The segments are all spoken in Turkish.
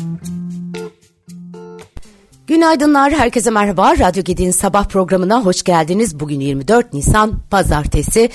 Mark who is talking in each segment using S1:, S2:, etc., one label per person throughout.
S1: Mm-hmm. Günaydınlar, herkese merhaba. Radyo Gedi'nin sabah programına hoş geldiniz. Bugün 24 Nisan Pazartesi.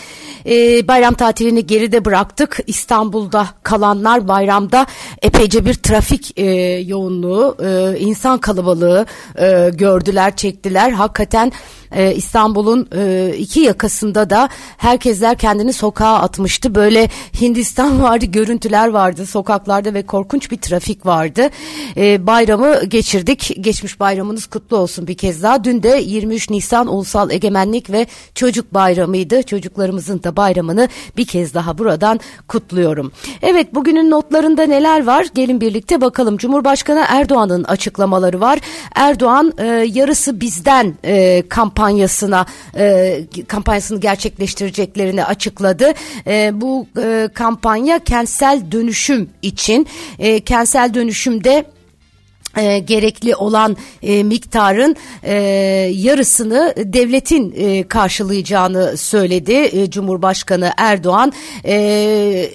S1: Ee, bayram tatilini geride bıraktık. İstanbul'da kalanlar bayramda epeyce bir trafik e, yoğunluğu, e, insan kalabalığı e, gördüler, çektiler. Hakikaten e, İstanbul'un e, iki yakasında da herkesler kendini sokağa atmıştı. Böyle Hindistan vardı, görüntüler vardı sokaklarda ve korkunç bir trafik vardı. E, bayramı geçirdik. Geçmiş bayramınız kutlu olsun bir kez daha. Dün de 23 Nisan Ulusal Egemenlik ve Çocuk Bayramı'ydı. Çocuklarımızın da bayramını bir kez daha buradan kutluyorum. Evet bugünün notlarında neler var? Gelin birlikte bakalım. Cumhurbaşkanı Erdoğan'ın açıklamaları var. Erdoğan e, yarısı bizden e, kampanyasına e, kampanyasını gerçekleştireceklerini açıkladı. E, bu e, kampanya kentsel dönüşüm için e, kentsel dönüşümde e, gerekli olan e, miktarın e, yarısını devletin e, karşılayacağını söyledi e, Cumhurbaşkanı Erdoğan. E,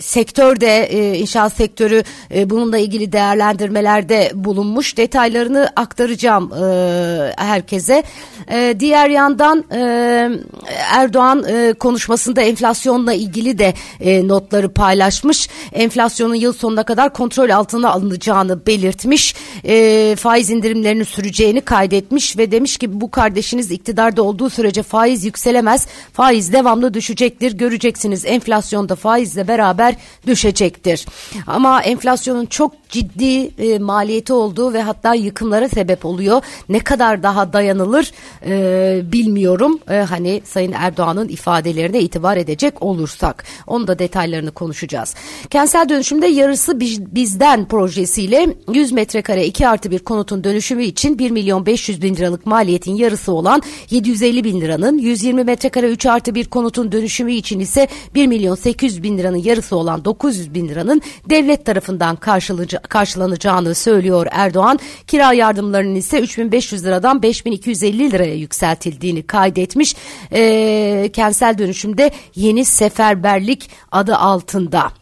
S1: sektörde e, inşaat sektörü e, bununla ilgili değerlendirmelerde bulunmuş. Detaylarını aktaracağım e, herkese. E, diğer yandan e, Erdoğan e, konuşmasında enflasyonla ilgili de e, notları paylaşmış. Enflasyonun yıl sonuna kadar kontrol altına alınacağını belirtmiş. E, faiz indirimlerinin süreceğini kaydetmiş ve demiş ki bu kardeşiniz iktidarda olduğu sürece faiz yükselemez. Faiz devamlı düşecektir. Göreceksiniz enflasyonda faizle beraber düşecektir. Ama enflasyonun çok ciddi e, maliyeti olduğu ve hatta yıkımlara sebep oluyor. Ne kadar daha dayanılır e, bilmiyorum. E, hani Sayın Erdoğan'ın ifadelerine itibar edecek olursak. Onun da detaylarını konuşacağız. Kentsel dönüşümde yarısı bizden projesiyle 100 metrekare 2 artı bir konutun dönüşümü için 1 milyon 500 bin liralık maliyetin yarısı olan 750 bin liranın 120 metrekare 3 artı bir konutun dönüşümü için ise 1 milyon 800 bin liranın yarısı olan 900 bin liranın devlet tarafından karşılanacağını söylüyor Erdoğan. Kira yardımlarının ise 3500 liradan 5250 liraya yükseltildiğini kaydetmiş. E, kentsel dönüşümde yeni seferberlik adı altında.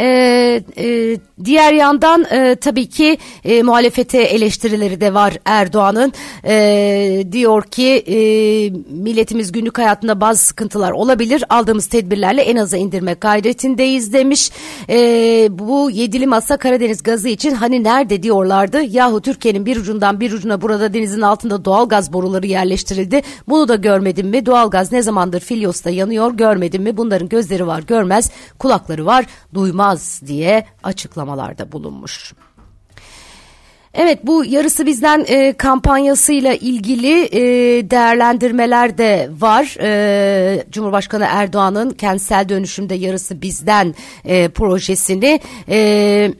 S1: Ee, e, diğer yandan e, tabii ki e, muhalefete eleştirileri de var Erdoğan'ın. E, diyor ki e, milletimiz günlük hayatında bazı sıkıntılar olabilir. Aldığımız tedbirlerle en aza indirme gayretindeyiz demiş. E, bu yedili masa Karadeniz gazı için hani nerede diyorlardı. Yahu Türkiye'nin bir ucundan bir ucuna burada denizin altında doğal gaz boruları yerleştirildi. Bunu da görmedim mi? Doğal gaz ne zamandır Filyos'ta yanıyor görmedim mi? Bunların gözleri var görmez, kulakları var duymaz diye açıklamalarda bulunmuş. Evet bu yarısı bizden e, kampanyasıyla ilgili e, değerlendirmeler de var. E, Cumhurbaşkanı Erdoğan'ın kentsel dönüşümde yarısı bizden e, projesini e,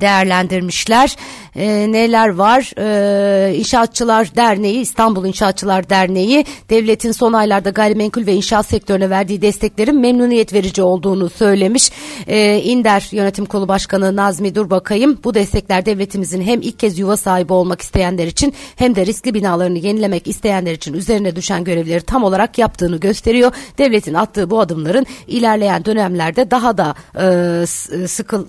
S1: değerlendirmişler e, neler var? E, İnşaatçılar Derneği, İstanbul İnşaatçılar Derneği devletin son aylarda gayrimenkul ve inşaat sektörüne verdiği desteklerin memnuniyet verici olduğunu söylemiş. E, İnder Yönetim Kolu Başkanı Nazmi Durbakayım bu destekler devletimizin hem ilk kez yuva sahibi olmak isteyenler için hem de riskli binalarını yenilemek isteyenler için üzerine düşen görevleri tam olarak yaptığını gösteriyor. Devletin attığı bu adımların ilerleyen dönemlerde daha da e, sıkıl,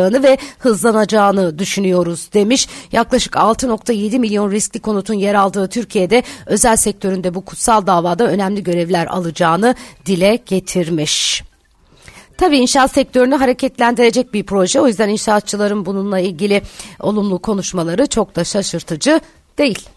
S1: sıklaşacağını ve hızlanacağını düşünüyor bekliyoruz demiş. Yaklaşık 6.7 milyon riskli konutun yer aldığı Türkiye'de özel sektöründe bu kutsal davada önemli görevler alacağını dile getirmiş. Tabii inşaat sektörünü hareketlendirecek bir proje. O yüzden inşaatçıların bununla ilgili olumlu konuşmaları çok da şaşırtıcı değil.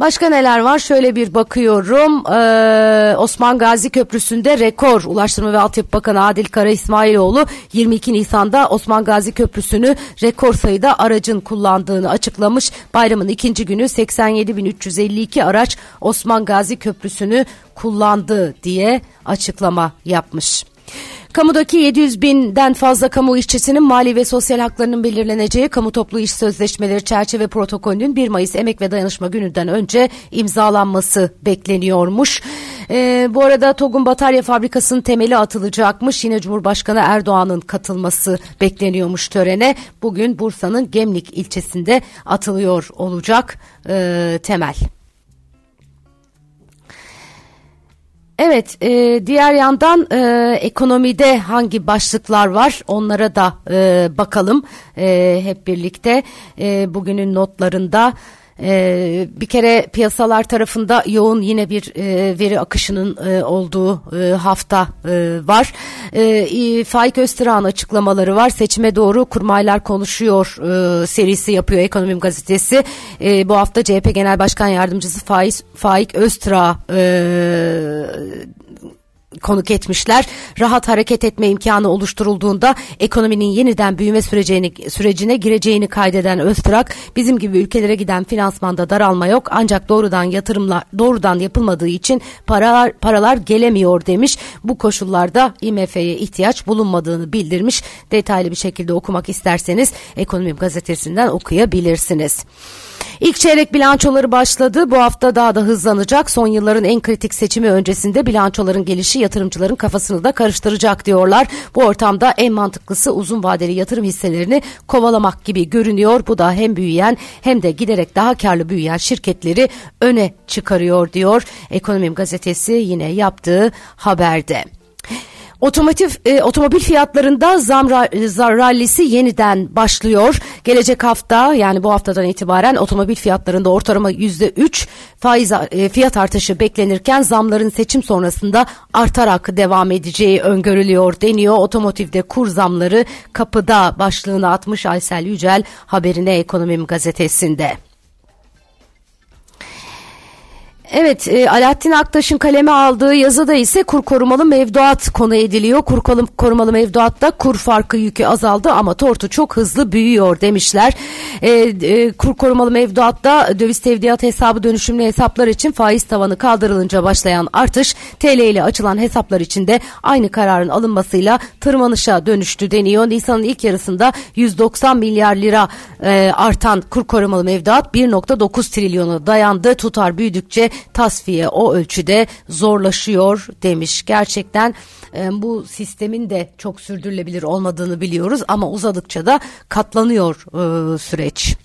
S1: Başka neler var? Şöyle bir bakıyorum. Ee, Osman Gazi Köprüsü'nde rekor. Ulaştırma ve Altyapı Bakanı Adil Kara İsmailoğlu 22 Nisan'da Osman Gazi Köprüsü'nü rekor sayıda aracın kullandığını açıklamış. Bayramın ikinci günü 87.352 araç Osman Gazi Köprüsü'nü kullandı diye açıklama yapmış. Kamudaki 700 binden fazla kamu işçisinin mali ve sosyal haklarının belirleneceği kamu toplu iş sözleşmeleri çerçeve protokolünün 1 Mayıs Emek ve Dayanışma Günü'nden önce imzalanması bekleniyormuş. Ee, bu arada TOG'un batarya fabrikasının temeli atılacakmış. Yine Cumhurbaşkanı Erdoğan'ın katılması bekleniyormuş törene. Bugün Bursa'nın Gemlik ilçesinde atılıyor olacak e, temel. Evet, e, diğer yandan e, ekonomide hangi başlıklar var onlara da e, bakalım e, hep birlikte. E, bugünün notlarında ee, bir kere piyasalar tarafında yoğun yine bir e, veri akışının e, olduğu e, hafta e, var. E, Faik Öztürk'ün açıklamaları var. Seçime doğru kurmaylar konuşuyor e, serisi yapıyor Ekonomim Gazetesi. E, bu hafta CHP Genel Başkan Yardımcısı Faik, Faik Öztürk e, konuk etmişler. Rahat hareket etme imkanı oluşturulduğunda ekonominin yeniden büyüme sürecini, sürecine gireceğini kaydeden Öztürk, bizim gibi ülkelere giden finansmanda daralma yok ancak doğrudan yatırımlar doğrudan yapılmadığı için paralar paralar gelemiyor demiş. Bu koşullarda IMF'ye ihtiyaç bulunmadığını bildirmiş. Detaylı bir şekilde okumak isterseniz Ekonomi gazetesinden okuyabilirsiniz. İlk çeyrek bilançoları başladı. Bu hafta daha da hızlanacak. Son yılların en kritik seçimi öncesinde bilançoların gelişi yatırımcıların kafasını da karıştıracak diyorlar. Bu ortamda en mantıklısı uzun vadeli yatırım hisselerini kovalamak gibi görünüyor. Bu da hem büyüyen hem de giderek daha karlı büyüyen şirketleri öne çıkarıyor diyor. Ekonomim gazetesi yine yaptığı haberde. Otomotiv e, otomobil fiyatlarında zam rallisi yeniden başlıyor. Gelecek hafta yani bu haftadan itibaren otomobil fiyatlarında ortalama yüzde üç faiz e, fiyat artışı beklenirken zamların seçim sonrasında artarak devam edeceği öngörülüyor deniyor. Otomotivde kur zamları kapıda başlığını atmış Aysel Yücel haberine Ekonomim gazetesinde. Evet, e, Alaaddin Aktaş'ın kaleme aldığı yazıda ise kur korumalı mevduat konu ediliyor. Kur korumalı mevduatta kur farkı yükü azaldı ama tortu çok hızlı büyüyor demişler. E, e, kur korumalı mevduatta döviz tevdiat hesabı dönüşümlü hesaplar için faiz tavanı kaldırılınca başlayan artış TL ile açılan hesaplar için de aynı kararın alınmasıyla tırmanışa dönüştü deniyor. Nisan'ın ilk yarısında 190 milyar lira e, artan kur korumalı mevduat 1.9 trilyona dayandı. Tutar büyüdükçe tasfiye o ölçüde zorlaşıyor demiş. Gerçekten e, bu sistemin de çok sürdürülebilir olmadığını biliyoruz ama uzadıkça da katlanıyor e, süreç.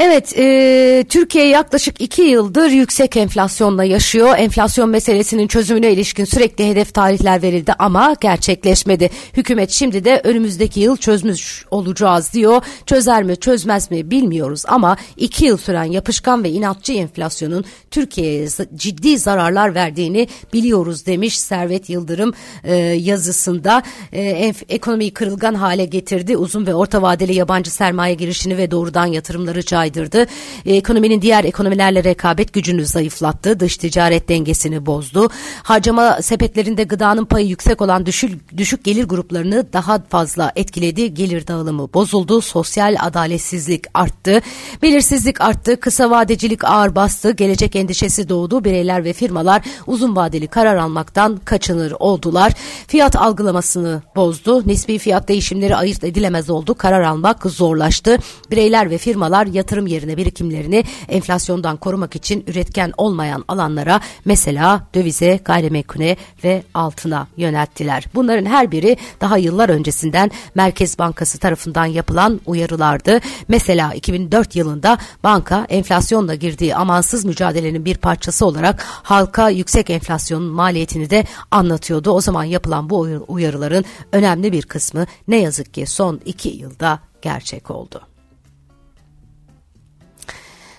S1: Evet, e, Türkiye yaklaşık iki yıldır yüksek enflasyonla yaşıyor. Enflasyon meselesinin çözümüne ilişkin sürekli hedef tarihler verildi ama gerçekleşmedi. Hükümet şimdi de önümüzdeki yıl çözmüş olacağız diyor. Çözer mi çözmez mi bilmiyoruz ama iki yıl süren yapışkan ve inatçı enflasyonun Türkiye'ye ciddi zararlar verdiğini biliyoruz demiş Servet Yıldırım e, yazısında. E, ekonomiyi kırılgan hale getirdi. Uzun ve orta vadeli yabancı sermaye girişini ve doğrudan yatırımları caiz caydırdı. E, ekonominin diğer ekonomilerle rekabet gücünü zayıflattı. Dış ticaret dengesini bozdu. Harcama sepetlerinde gıdanın payı yüksek olan düşük, düşük gelir gruplarını daha fazla etkiledi. Gelir dağılımı bozuldu. Sosyal adaletsizlik arttı. Belirsizlik arttı. Kısa vadecilik ağır bastı. Gelecek endişesi doğdu. Bireyler ve firmalar uzun vadeli karar almaktan kaçınır oldular. Fiyat algılamasını bozdu. Nispi fiyat değişimleri ayırt edilemez oldu. Karar almak zorlaştı. Bireyler ve firmalar yatırım yatırım yerine birikimlerini enflasyondan korumak için üretken olmayan alanlara mesela dövize, gayrimenkule ve altına yönelttiler. Bunların her biri daha yıllar öncesinden Merkez Bankası tarafından yapılan uyarılardı. Mesela 2004 yılında banka enflasyonla girdiği amansız mücadelenin bir parçası olarak halka yüksek enflasyonun maliyetini de anlatıyordu. O zaman yapılan bu uyarıların önemli bir kısmı ne yazık ki son iki yılda gerçek oldu.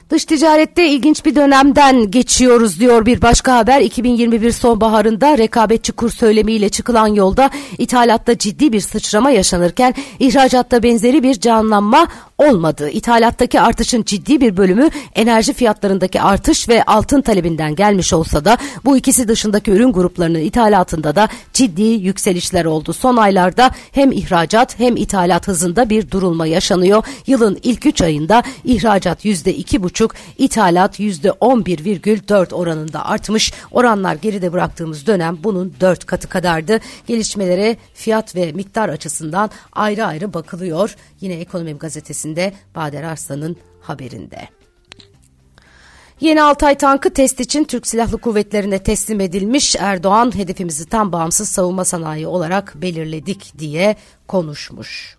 S1: Dış ticarette ilginç bir dönemden geçiyoruz diyor bir başka haber. 2021 sonbaharında rekabetçi kur söylemiyle çıkılan yolda ithalatta ciddi bir sıçrama yaşanırken ihracatta benzeri bir canlanma olmadı. İthalattaki artışın ciddi bir bölümü enerji fiyatlarındaki artış ve altın talebinden gelmiş olsa da bu ikisi dışındaki ürün gruplarının ithalatında da ciddi yükselişler oldu. Son aylarda hem ihracat hem ithalat hızında bir durulma yaşanıyor. Yılın ilk 3 ayında ihracat %2,5, ithalat %11,4 oranında artmış. Oranlar geride bıraktığımız dönem bunun 4 katı kadardı. Gelişmelere fiyat ve miktar açısından ayrı ayrı bakılıyor. Yine Ekonomim gazetesinde gazetesinde Bader Arslan'ın haberinde. Yeni Altay tankı test için Türk Silahlı Kuvvetleri'ne teslim edilmiş. Erdoğan hedefimizi tam bağımsız savunma sanayi olarak belirledik diye konuşmuş.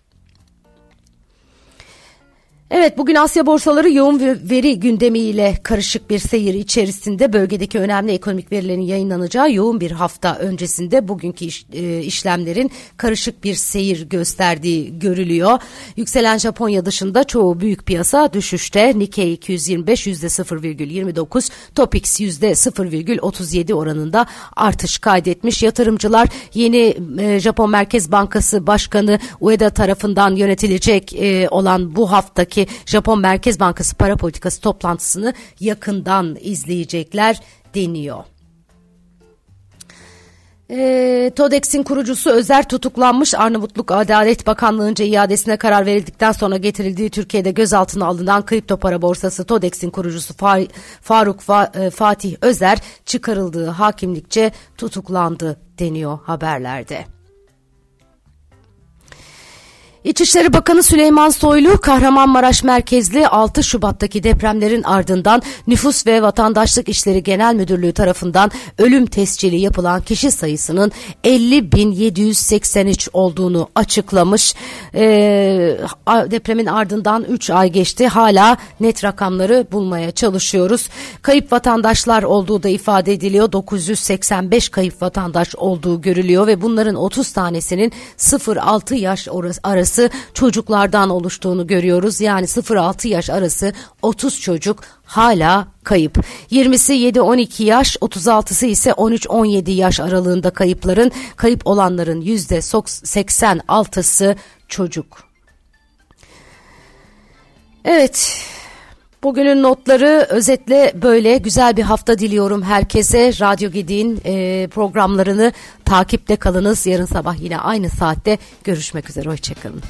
S1: Evet bugün Asya borsaları yoğun veri gündemiyle karışık bir seyir içerisinde bölgedeki önemli ekonomik verilerin yayınlanacağı yoğun bir hafta öncesinde bugünkü iş, e, işlemlerin karışık bir seyir gösterdiği görülüyor. Yükselen Japonya dışında çoğu büyük piyasa düşüşte. Nikkei 225 %0,29, Topix %0,37 oranında artış kaydetmiş. Yatırımcılar yeni e, Japon Merkez Bankası Başkanı Ueda tarafından yönetilecek e, olan bu haftaki ki Japon Merkez Bankası para politikası toplantısını yakından izleyecekler deniyor. E, TODEX'in kurucusu Özer tutuklanmış Arnavutluk Adalet Bakanlığı'nca iadesine karar verildikten sonra getirildiği Türkiye'de gözaltına alınan kripto para borsası TODEX'in kurucusu Faruk Fa e, Fatih Özer çıkarıldığı hakimlikçe tutuklandı deniyor haberlerde. İçişleri Bakanı Süleyman Soylu, Kahramanmaraş merkezli 6 Şubat'taki depremlerin ardından Nüfus ve Vatandaşlık İşleri Genel Müdürlüğü tarafından ölüm tescili yapılan kişi sayısının 50.783 olduğunu açıklamış. Ee, depremin ardından 3 ay geçti. Hala net rakamları bulmaya çalışıyoruz. Kayıp vatandaşlar olduğu da ifade ediliyor. 985 kayıp vatandaş olduğu görülüyor ve bunların 30 tanesinin 0-6 yaş arası arası çocuklardan oluştuğunu görüyoruz. Yani 0-6 yaş arası 30 çocuk hala kayıp. 20'si 7-12 yaş, 36'sı ise 13-17 yaş aralığında kayıpların, kayıp olanların %86'sı çocuk. Evet, Bugünün notları özetle böyle güzel bir hafta diliyorum herkese. Radyo Gedi'nin e, programlarını takipte kalınız. Yarın sabah yine aynı saatte görüşmek üzere. Hoşçakalın.